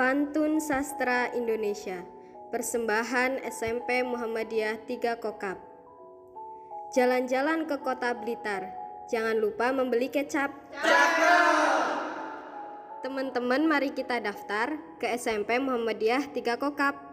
Pantun Sastra Indonesia Persembahan SMP Muhammadiyah 3 Kokap Jalan-jalan ke kota Blitar Jangan lupa membeli kecap. Teman-teman mari kita daftar ke SMP Muhammadiyah 3 Kokap